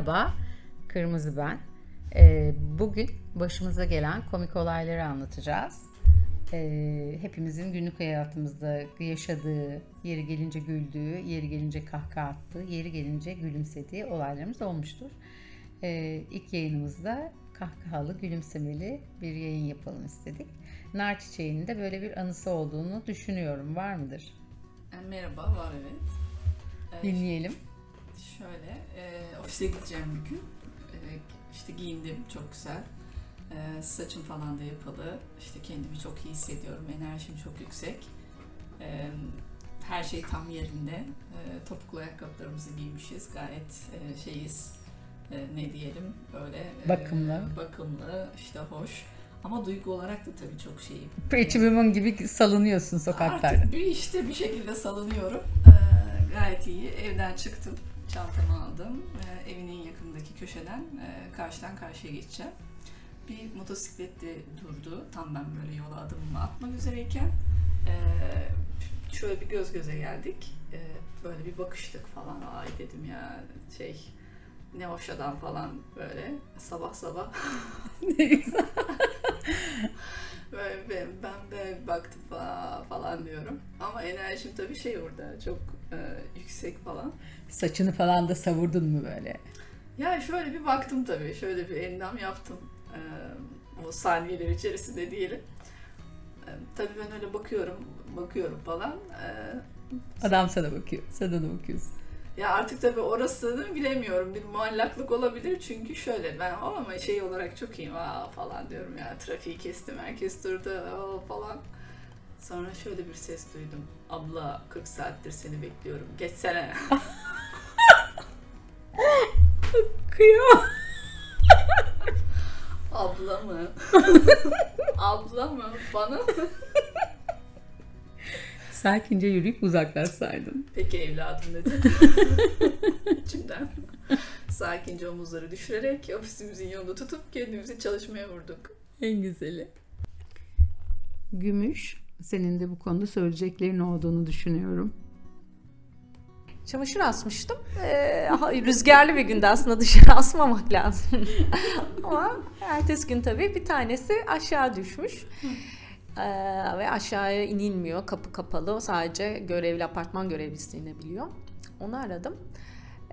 Merhaba, Kırmızı ben. Ee, bugün başımıza gelen komik olayları anlatacağız. Ee, hepimizin günlük hayatımızda yaşadığı, yeri gelince güldüğü, yeri gelince kahkaha attığı, yeri gelince gülümsediği olaylarımız olmuştur. Ee, ilk yayınımızda kahkahalı, gülümsemeli bir yayın yapalım istedik. Nar çiçeğinin de böyle bir anısı olduğunu düşünüyorum. Var mıdır? Merhaba, var evet. E, Dinleyelim. Şöyle, e, ofise gideceğim bir gün. E, işte giyindim, çok güzel. E, saçım falan da yapalı. İşte kendimi çok iyi hissediyorum, enerjim çok yüksek. E, her şey tam yerinde. E, topuklu ayakkabılarımızı giymişiz, gayet e, şeyiz, e, ne diyelim böyle. e, Bakımlı. bakımlı, işte hoş. Ama duygu olarak da tabii çok şeyim. Pretty Woman gibi salınıyorsun sokaklarda. Artık bir işte bir şekilde salınıyorum. Ee, gayet iyi. Evden çıktım. Çantamı aldım. Ee, evinin yakındaki köşeden e, karşıdan karşıya geçeceğim. Bir motosikletli durdu. Tam ben böyle yola adımımı atmak üzereyken. Ee, şöyle bir göz göze geldik. Ee, böyle bir bakıştık falan. Ay dedim ya şey ne hoş adam falan böyle sabah sabah Ne güzel. Ben, ben de baktım falan diyorum. Ama enerjim tabii şey orada çok e, yüksek falan. Saçını falan da savurdun mu böyle? Ya şöyle bir baktım tabii. Şöyle bir endam yaptım. E, o saniyeler içerisinde diyelim. E, tabii ben öyle bakıyorum, bakıyorum falan. E, Adam sana bakıyor. Sen ona bakıyorsun. ya artık tabii orasını bilemiyorum. Bir muallaklık olabilir çünkü şöyle ben ama şey olarak çok iyiyim aa falan diyorum ya. Trafiği kestim, herkes durdu aa falan. Sonra şöyle bir ses duydum. Abla 40 saattir seni bekliyorum. Geçsene. Kıyam. Abla mı? Abla mı? Bana mı? Sakince yürüyüp uzaklaşsaydın. Peki evladım dedi. İçimden. Sakince omuzları düşürerek ofisimizin yolunu tutup kendimizi çalışmaya vurduk. En güzeli. Gümüş. Senin de bu konuda söyleyeceklerin olduğunu düşünüyorum. Çamaşır asmıştım. Ee, rüzgarlı bir günde aslında dışarı asmamak lazım. Ama ertesi gün tabii bir tanesi aşağı düşmüş. Ee, ve aşağıya inilmiyor. Kapı kapalı. Sadece görevli apartman görevlisi inebiliyor. Onu aradım.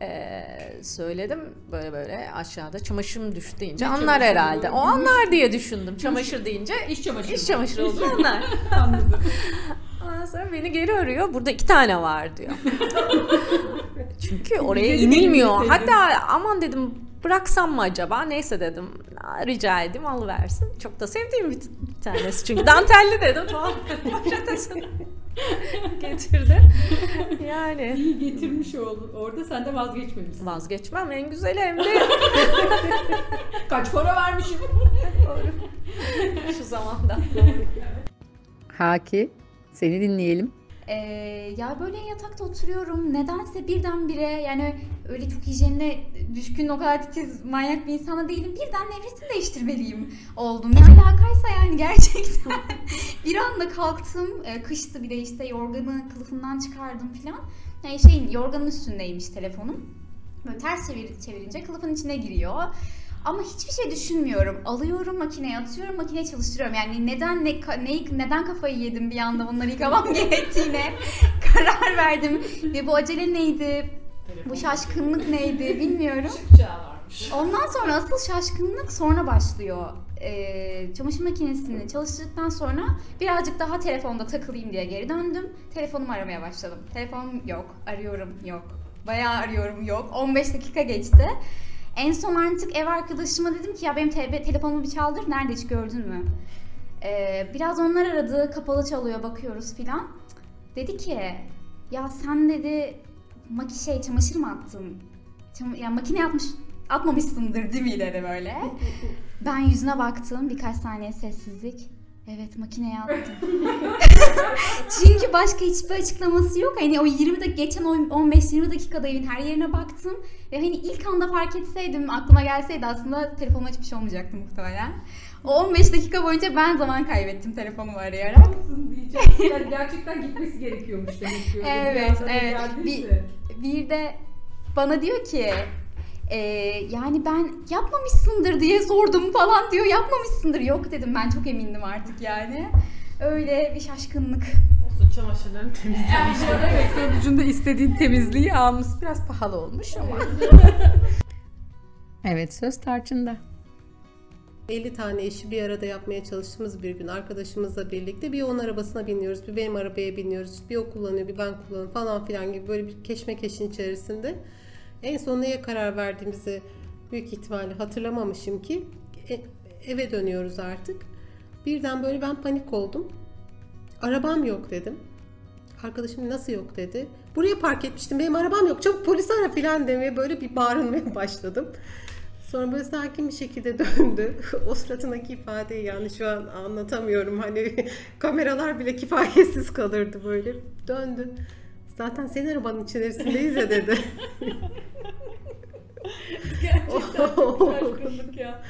Ee, söyledim böyle böyle aşağıda çamaşırım düştü deyince anlar herhalde. O anlar diye düşündüm. Çamaşır deyince İş çamaşırı. iş çamaşırı olduğunu anlar. Anladım. Ondan sonra beni geri arıyor. Burada iki tane var diyor. Çünkü oraya inilmiyor. Hatta aman dedim bıraksam mı acaba? Neyse dedim. Rica edeyim alıversin. Çok da sevdiğim bir, bir tanesi. Çünkü dantelli dedim. Tamam. Poşetesini getirdi. Yani İyi getirmiş oldun. Orada sen de vazgeçmemişsin. vazgeçmem en güzeli hem de Kaç para vermişim? şu zamanda. Haki. Seni dinleyelim. Ee, ya böyle yatakta oturuyorum. Nedense birdenbire yani öyle çok hijyenine düşkün o kadar titiz manyak bir insana değilim. Birden nevresim değiştirmeliyim oldum. Ne alakaysa yani gerçekten. bir anda kalktım. Ee, kıştı bir de işte yorganı kılıfından çıkardım falan. Yani şeyin yorganın üstündeymiş telefonum. Böyle ters çevir, çevirince kılıfın içine giriyor. Ama hiçbir şey düşünmüyorum. Alıyorum makineye atıyorum makineye çalıştırıyorum. Yani neden ne, neyi, neden kafayı yedim bir anda bunları yıkamam gerektiğine karar verdim. Ve bu acele neydi? Bu şaşkınlık neydi bilmiyorum. Ondan sonra asıl şaşkınlık sonra başlıyor. Ee, çamaşır makinesini çalıştırdıktan sonra birazcık daha telefonda takılayım diye geri döndüm. Telefonumu aramaya başladım. Telefonum yok, arıyorum yok. Bayağı arıyorum yok. 15 dakika geçti. En son artık ev arkadaşıma dedim ki ya benim te- telefonumu bir çaldır. Nerede hiç gördün mü? Ee, biraz onlar aradı. Kapalı çalıyor bakıyoruz filan. Dedi ki ya sen dedi maki şey çamaşır mı attın? Çam- ya makine atmış atmamışsındır değil mi dedi böyle. Ben yüzüne baktım birkaç saniye sessizlik. Evet makineye attım. Çünkü başka hiçbir açıklaması yok. Hani o 20 dakika geçen o 15-20 dakikada evin her yerine baktım. Ve hani ilk anda fark etseydim aklıma gelseydi aslında telefonum açıp bir şey olmayacaktı muhtemelen. O 15 dakika boyunca ben zaman kaybettim telefonumu arayarak. diyeceğim. Yani gerçekten gitmesi gerekiyormuş demek ki. Bir Evet, evet. geldiyse. Bir de bana diyor ki Ee, yani ben yapmamışsındır diye sordum falan diyor. Yapmamışsındır. Yok dedim ben çok emindim artık yani. Öyle bir şaşkınlık. Olsun çamaşırların temizlenmiş. evet, sonucunda istediğin temizliği almış. Biraz pahalı olmuş ama. Evet söz tarçında. 50 tane işi bir arada yapmaya çalıştığımız bir gün arkadaşımızla birlikte bir onun arabasına biniyoruz, bir benim arabaya biniyoruz, bir o kullanıyor, bir ben kullanıyorum falan filan gibi böyle bir keşmekeşin içerisinde. En son neye karar verdiğimizi büyük ihtimalle hatırlamamışım ki e- eve dönüyoruz artık. Birden böyle ben panik oldum. Arabam yok dedim. Arkadaşım nasıl yok dedi. Buraya park etmiştim benim arabam yok çabuk polis ara filan demeye böyle bir bağırmaya başladım. Sonra böyle sakin bir şekilde döndü. O suratındaki ifadeyi yani şu an anlatamıyorum. Hani kameralar bile kifayetsiz kalırdı böyle. Döndü. Zaten senin arabanın içerisindeyiz ya dedi. Şaşkınlık ya.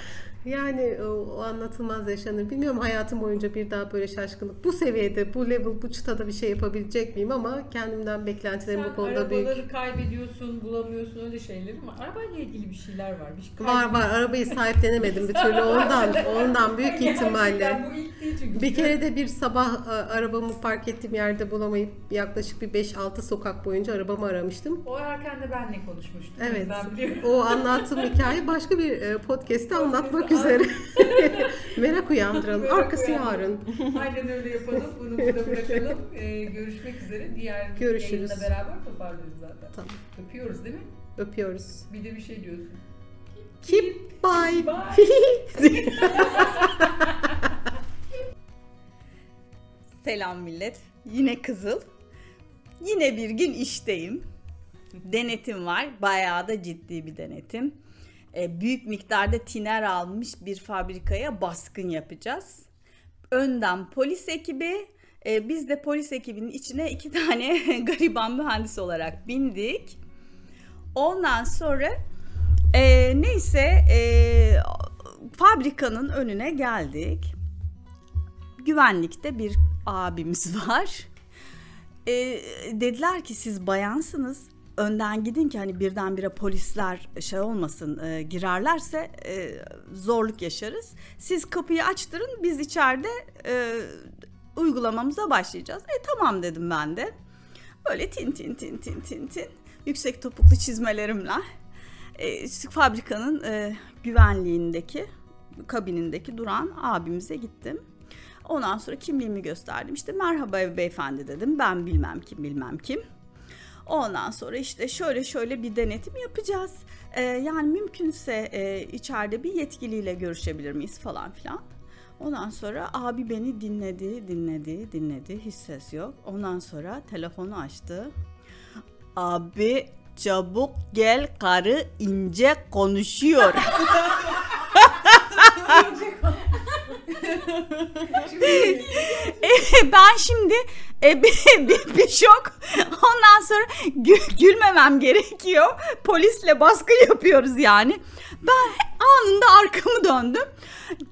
Yani o, o anlatılmaz yaşanır. Bilmiyorum hayatım boyunca bir daha böyle şaşkınlık. Bu seviyede, bu level, bu çıtada bir şey yapabilecek miyim ama kendimden beklentilerim Sen bu konuda büyük. arabaları kaybediyorsun, bulamıyorsun öyle şeyler ama arabayla ilgili bir şeyler var. Bir şey Var var arabayı sahiplenemedim bir türlü ondan ondan büyük ihtimalle. Bu ilk değil çünkü. Bir kere de bir sabah e, arabamı park ettiğim yerde bulamayıp yaklaşık bir 5-6 sokak boyunca arabamı aramıştım. O erken de benle konuşmuştuk. Evet. Ben. O anlattığım hikaye başka bir e, podcast'te anlatmak üzere. Merak uyandıralım. Merak Arkası uyandıralım. yarın. Aynen öyle yapalım. Bunu burada bırakalım. Ee, görüşmek üzere. Diğer Görüşürüz. yayında beraber toparlarız zaten. Tamam. Öpüyoruz değil mi? Öpüyoruz. Bir de bir şey diyorsun. Keep bye. Bye. Selam millet. Yine Kızıl. Yine bir gün işteyim. Denetim var. Bayağı da ciddi bir denetim. Ee, büyük miktarda tiner almış bir fabrikaya baskın yapacağız. Önden polis ekibi, e, biz de polis ekibinin içine iki tane gariban mühendis olarak bindik. Ondan sonra e, neyse e, fabrikanın önüne geldik güvenlikte bir abimiz var. Ee, dediler ki siz bayansınız. Önden gidin ki hani birdenbire polisler şey olmasın e, girerlerse e, zorluk yaşarız. Siz kapıyı açtırın biz içeride e, uygulamamıza başlayacağız. E tamam dedim ben de. Böyle tin tin tin tin tin tin yüksek topuklu çizmelerimle e, fabrikanın e, güvenliğindeki kabinindeki duran abimize gittim. Ondan sonra kimliğimi gösterdim. İşte merhaba beyefendi dedim. Ben bilmem kim bilmem kim. Ondan sonra işte şöyle şöyle bir denetim yapacağız. Ee, yani mümkünse e, içeride bir yetkiliyle görüşebilir miyiz falan filan. Ondan sonra abi beni dinledi, dinledi, dinledi. Hiç ses yok. Ondan sonra telefonu açtı. Abi çabuk gel karı ince konuşuyor. E, ben şimdi e, bir, bir, bir şok. Ondan sonra gü- gülmemem gerekiyor. Polisle baskı yapıyoruz yani. Ben anında arkamı döndüm.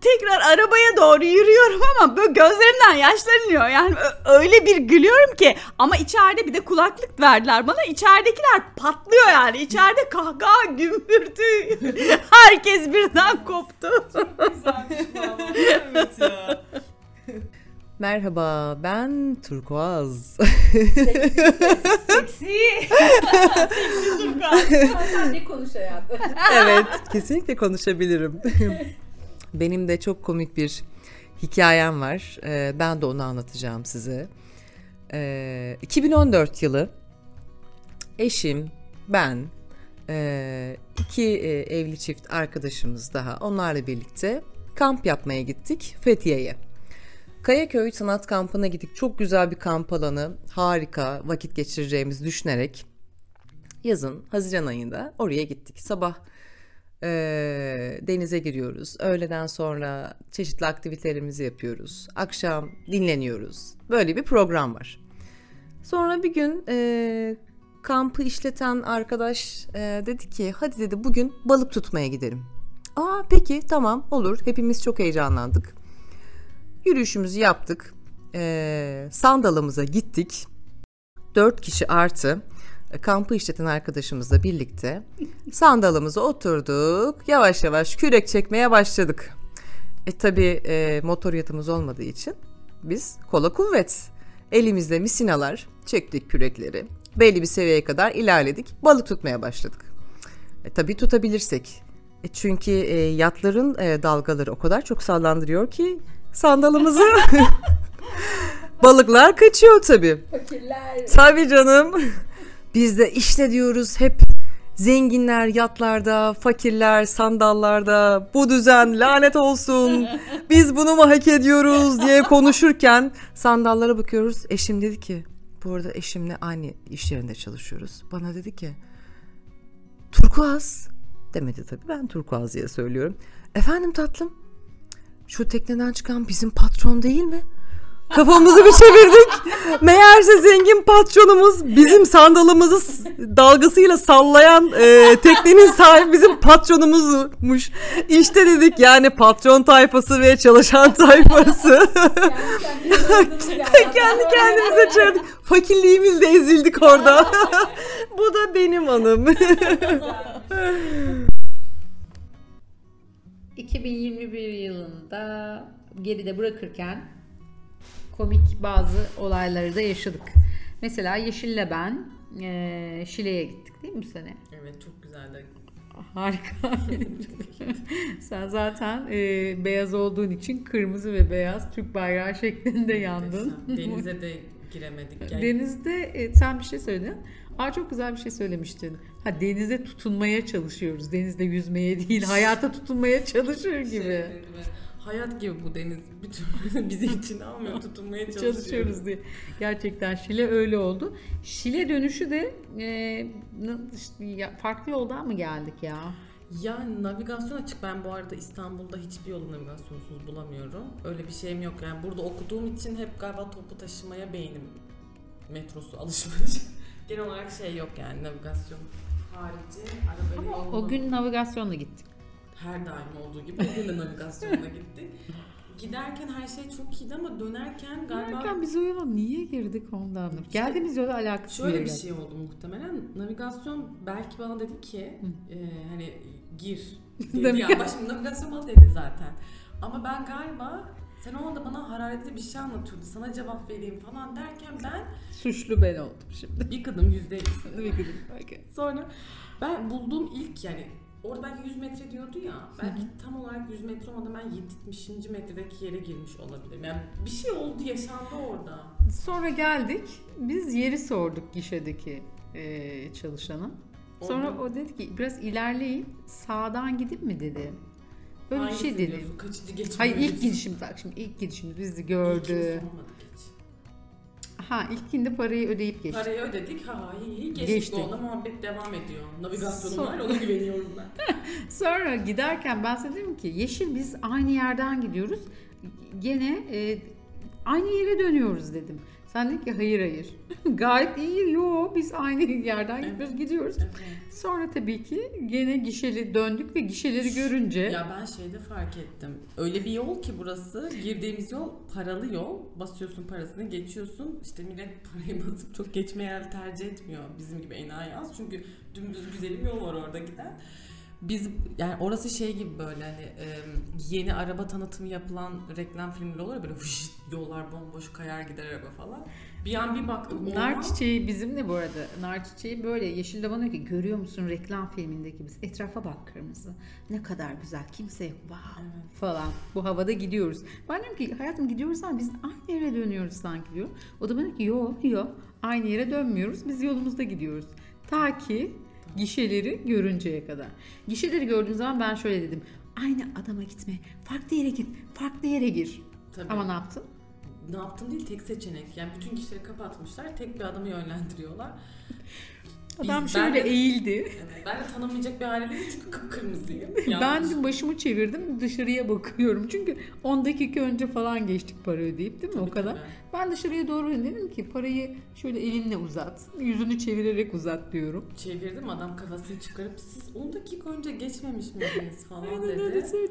Tekrar arabaya doğru yürüyorum ama böyle gözlerimden yaşlar iniyor. Yani öyle bir gülüyorum ki. Ama içeride bir de kulaklık verdiler bana. İçeridekiler patlıyor yani. İçeride kahkaha gümbürtü. Herkes birden koptu. Güzelmiş bu ama. Evet ya. Merhaba, ben Turkuaz. Seksi. Sen ne konuş hayatım? evet, kesinlikle konuşabilirim. Benim de çok komik bir hikayem var. Ee, ben de onu anlatacağım size. Ee, 2014 yılı eşim, ben, e, iki e, evli çift arkadaşımız daha onlarla birlikte kamp yapmaya gittik Fethiye'ye. Kayaköy Sanat Kampı'na gittik. Çok güzel bir kamp alanı. Harika vakit geçireceğimizi düşünerek yazın Haziran ayında oraya gittik. Sabah eee, denize giriyoruz. Öğleden sonra çeşitli aktivitelerimizi yapıyoruz. Akşam dinleniyoruz. Böyle bir program var. Sonra bir gün eee, kampı işleten arkadaş eee, dedi ki hadi dedi bugün balık tutmaya gidelim. Aa peki tamam olur. Hepimiz çok heyecanlandık. Yürüyüşümüzü yaptık. Eee sandalımıza gittik. Dört kişi artı e, kampı işleten arkadaşımızla birlikte sandalımıza oturduk. Yavaş yavaş kürek çekmeye başladık. E tabi motor yatımız olmadığı için biz kola kuvvet. Elimizde misinalar çektik kürekleri. Belli bir seviyeye kadar ilerledik. Balık tutmaya başladık. E, tabii tutabilirsek. E, çünkü e, yatların e, dalgaları o kadar çok sallandırıyor ki sandalımızı balıklar kaçıyor tabii. Tabii canım. Biz de işte diyoruz hep zenginler yatlarda, fakirler sandallarda, bu düzen lanet olsun, biz bunu mu hak ediyoruz diye konuşurken sandallara bakıyoruz. Eşim dedi ki, bu arada eşimle aynı iş yerinde çalışıyoruz. Bana dedi ki, turkuaz demedi tabii ben turkuaz diye söylüyorum. Efendim tatlım, şu tekneden çıkan bizim patron değil mi? Kafamızı bir çevirdik. Meğerse zengin patronumuz bizim sandalımızı dalgasıyla sallayan e, teknenin sahibi bizim patronumuzmuş. İşte dedik yani patron tayfası ve çalışan tayfası. Kendi kendimize çağırdık. Fakirliğimizle ezildik orada. Bu da benim anım. 2021 yılında geride bırakırken komik bazı olayları da yaşadık. Mesela Yeşil'le ben eee, Şile'ye gittik değil mi bu sene? Evet çok güzeldi. Harika. Sen zaten eee, beyaz olduğun için kırmızı ve beyaz Türk bayrağı şeklinde yandın. Denize de giremedik. Yani Denizde e, sen bir şey söyledin. Aa çok güzel bir şey söylemiştin. Ha denize tutunmaya çalışıyoruz. Denizde yüzmeye değil, hayata tutunmaya çalışır gibi. şey dedi ve hayat gibi bu deniz. Bütün bizi içine almıyor. Tutunmaya çalışıyoruz. çalışıyoruz diye. Gerçekten Şile öyle oldu. Şile dönüşü de e, ya- farklı yoldan mı geldik ya? Yani navigasyon açık. Ben bu arada İstanbul'da hiçbir yolu navigasyonsuz bulamıyorum. Öyle bir şeyim yok. Yani burada okuduğum için hep galiba toplu taşımaya beynim metrosu alışmış. Genel olarak şey yok yani navigasyon harici. Arabayla Ama yol o gün navigasyonla gittik. her daim olduğu gibi bugün de navigasyonla gittik. Giderken her şey çok iyiydi ama dönerken galiba Derken biz o yola niye girdik ondan da. Geldiğimiz yola alakası şöyle bir şey oldu muhtemelen. Navigasyon belki bana dedi ki e, hani gir dedi ya. şimdi navigasyon bana dedi zaten. Ama ben galiba sen o anda bana hararetli bir şey anlatıyordu. Sana cevap vereyim falan derken ben Suçlu ben oldum şimdi. bir kadın yüzde ellisi. Okay. Sonra ben bulduğum ilk yani orada belki 100 metre diyordu ya. Belki tam olarak 100 metre olmadan ben 70. metredeki yere girmiş olabilirim. Yani bir şey oldu yaşandı orada. Sonra geldik. Biz yeri sorduk gişedeki e, çalışana. Sonra Orada- o dedi ki biraz ilerleyin sağdan gidip mi dedi. Böyle bir şey Hangisini dedi. diyorsun? Kaçıncı? Hayır ilk gidişimiz bak şimdi ilk gidişimiz bizi gördü. Ha ilkinde parayı ödeyip geçti. Parayı ödedik. Ha iyi iyi geçtik. Geçtik. Onda muhabbet devam ediyor. Navigasyonum Son- var ona güveniyorum ben. Sonra giderken ben sana dedim ki Yeşil biz aynı yerden gidiyoruz. Gene e, aynı yere dönüyoruz dedim. Sen dedin ki hayır hayır. Gayet iyi. Yo biz aynı yerden gidiyoruz gidiyoruz. Sonra tabii ki gene gişeli döndük ve gişeleri görünce Ya ben şeyde fark ettim. Öyle bir yol ki burası. Girdiğimiz yol paralı yol. Basıyorsun parasını geçiyorsun. İşte millet parayı basıp çok geçmeye tercih etmiyor. Bizim gibi enayi az. Çünkü dümdüz güzel bir yol var orada giden. Biz yani orası şey gibi böyle hani e, yeni araba tanıtımı yapılan reklam filmleri olur ya böyle hış, yollar bomboş kayar gider araba falan. Bir an bir baktım Nar çiçeği bizimle bu arada. Nar çiçeği böyle yeşil de bana diyor ki görüyor musun reklam filmindeki biz etrafa bak kırmızı. Ne kadar güzel kimse yok wow falan. Bu havada gidiyoruz. Ben diyorum ki hayatım gidiyoruz ama biz aynı yere dönüyoruz sanki diyor. O da bana diyor ki yok yok aynı yere dönmüyoruz biz yolumuzda gidiyoruz. Ta ki gişeleri görünceye kadar. Gişeleri gördüğüm zaman ben şöyle dedim. Aynı adama gitme. Farklı yere git. Farklı yere gir. Tabii. Ama ne yaptın? ne yaptın değil tek seçenek. Yani bütün kişileri kapatmışlar. Tek bir adamı yönlendiriyorlar. Biz- Adam ben şöyle de- eğildi. Ben de tanınmayacak bir değilim çünkü kıpkırmızıyım. Ben de başımı çevirdim dışarıya bakıyorum. Çünkü 10 dakika önce falan geçtik para ödeyip değil mi o Tabii, kadar. tabii. Ben dışarıya doğru dedim ki parayı şöyle elinle uzat. Yüzünü çevirerek uzat diyorum. Çevirdim adam kafasını çıkarıp siz 10 dakika önce geçmemiş miydiniz falan dedi.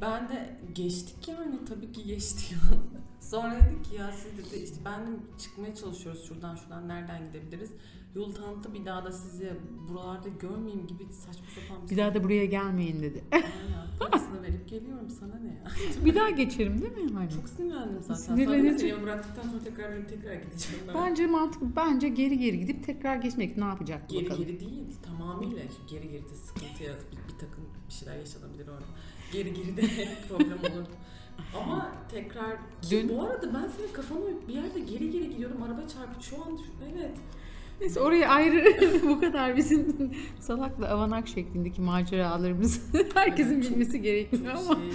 Ben de geçtik yani tabii ki geçti ya. Sonra dedik ki ya siz dedi işte ben de çıkmaya çalışıyoruz şuradan şuradan nereden gidebiliriz. yol tanıttı bir daha da sizi buralarda görmeyeyim gibi saçma sapan Bir daha da buraya gelmeyin dedi. Aynen. Parasını verip geliyorum sana ne ya. bir daha geçerim değil mi? Hani. Çok sinirlendim zaten. Sinirlenecek. Eve bıraktıktan sonra tekrar benim tekrar gideceğim ben. Bence mantıklı. Bence geri geri gidip tekrar geçmek ne yapacak Geri bakalım. geri değil tamamıyla geri geri de sıkıntı yaratıp bir, bir takım bir şeyler yaşanabilir orada. Geri geri de problem olur. Ama tekrar Dün- bu arada ben senin kafana uyup bir yerde geri geri gidiyorum araba çarpıp şu an evet. Neyse oraya ayrı bu kadar bizim salakla avanak şeklindeki maceralarımız herkesin Evet, çok- bilmesi gerekiyor ama. Şeydi.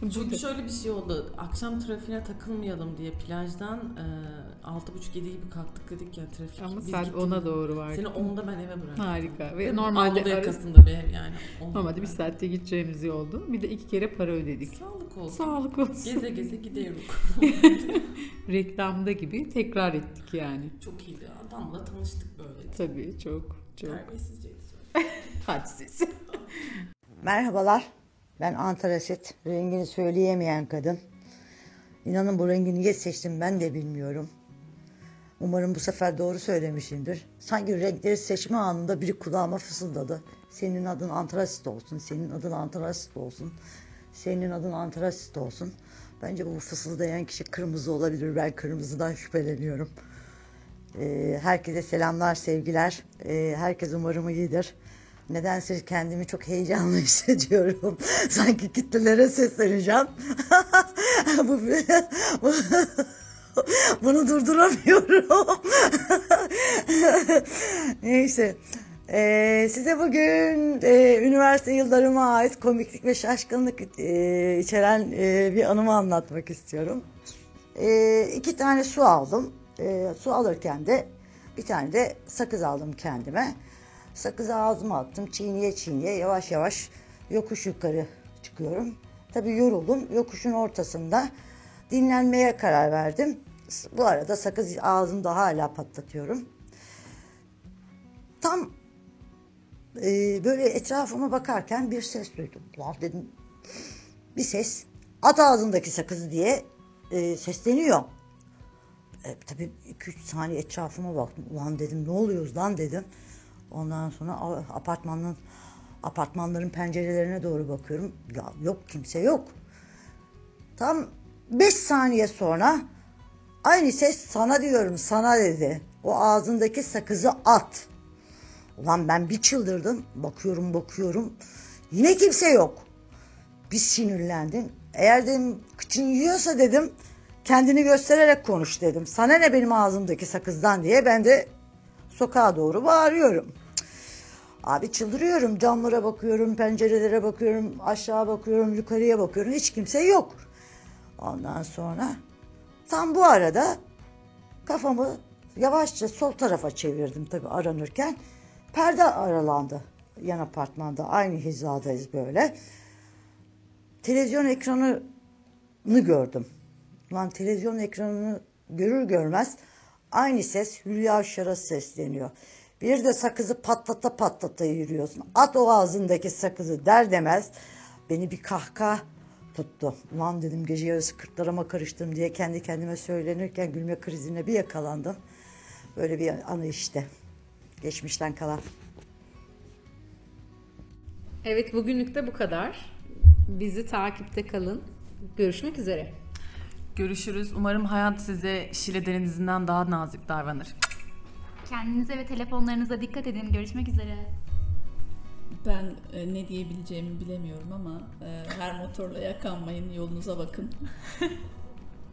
Çünkü şöyle bir şey oldu. Akşam trafiğine takılmayalım diye plajdan e, 6.30-7 gibi kalktık dedik ya trafik. Ama Biz saat gittik. 10'a doğru var. Seni 10'da ben eve bıraktım. Harika. Ve Ve normalde Anadolu yakasında bir ev yani. Normalde bir saatte gideceğimiz yoldu. Bir de iki kere para ödedik. Sağlık olsun. Sağlık olsun. Geze geze gidiyoruz. Reklamda gibi tekrar ettik yani. Çok iyiydi. Adamla tanıştık böyle. Tabii çok çok Terbiyesizceydi hadsiz. Merhabalar. Ben Antarasit. Rengini söyleyemeyen kadın. İnanın bu rengi niye seçtim ben de bilmiyorum. Umarım bu sefer doğru söylemişimdir. Sanki renkleri seçme anında biri kulağıma fısıldadı. Senin adın Antarasit olsun, senin adın Antarasit olsun, senin adın Antarasit olsun. Bence bu fısıldayan kişi kırmızı olabilir. Ben kırmızıdan şüpheleniyorum. Ee, herkese selamlar, sevgiler. Ee, herkes umarım iyidir. Nedense kendimi çok heyecanlı hissediyorum. Sanki kitlelere sesleneceğim. bu, bu- bunu durduramıyorum. Neyse. Ee, size bugün e, üniversite yıllarıma ait komiklik ve şaşkınlık e, içeren e, bir anımı anlatmak istiyorum. E, iki tane su aldım. E, su alırken de bir tane de sakız aldım kendime. Sakızı ağzıma attım. Çiğniye çiğniye yavaş yavaş yokuş yukarı çıkıyorum. Tabii yoruldum. Yokuşun ortasında dinlenmeye karar verdim. Bu arada sakız ağzımda hala patlatıyorum. Tam e, böyle etrafıma bakarken bir ses duydum. Lan dedim bir ses at ağzındaki sakızı diye e, sesleniyor. E, tabii 2-3 saniye etrafıma baktım. Ulan dedim ne oluyoruz lan dedim. Ondan sonra apartmanın apartmanların pencerelerine doğru bakıyorum. Ya yok kimse yok. Tam 5 saniye sonra aynı ses sana diyorum sana dedi. O ağzındaki sakızı at. Ulan ben bir çıldırdım. Bakıyorum bakıyorum. Yine kimse yok. Bir sinirlendim. Eğer dedim kıçın yiyorsa dedim kendini göstererek konuş dedim. Sana ne benim ağzımdaki sakızdan diye ben de sokağa doğru bağırıyorum. Abi çıldırıyorum. Camlara bakıyorum, pencerelere bakıyorum, aşağı bakıyorum, yukarıya bakıyorum. Hiç kimse yok. Ondan sonra tam bu arada kafamı yavaşça sol tarafa çevirdim tabii aranırken. Perde aralandı yan apartmanda. Aynı hizadayız böyle. Televizyon ekranını gördüm. Lan televizyon ekranını görür görmez aynı ses Hülya Avşar'a sesleniyor. Bir de sakızı patlata patlata yürüyorsun. At o ağzındaki sakızı der demez beni bir kahkaha tuttu. Ulan dedim gece yarısı kırklarıma karıştım diye kendi kendime söylenirken gülme krizine bir yakalandım. Böyle bir anı işte. Geçmişten kalan. Evet bugünlük de bu kadar. Bizi takipte kalın. Görüşmek üzere. Görüşürüz. Umarım hayat size Şile denizinden daha nazik davranır. Kendinize ve telefonlarınıza dikkat edin. Görüşmek üzere. Ben e, ne diyebileceğimi bilemiyorum ama e, her motorla yakanmayın yolunuza bakın.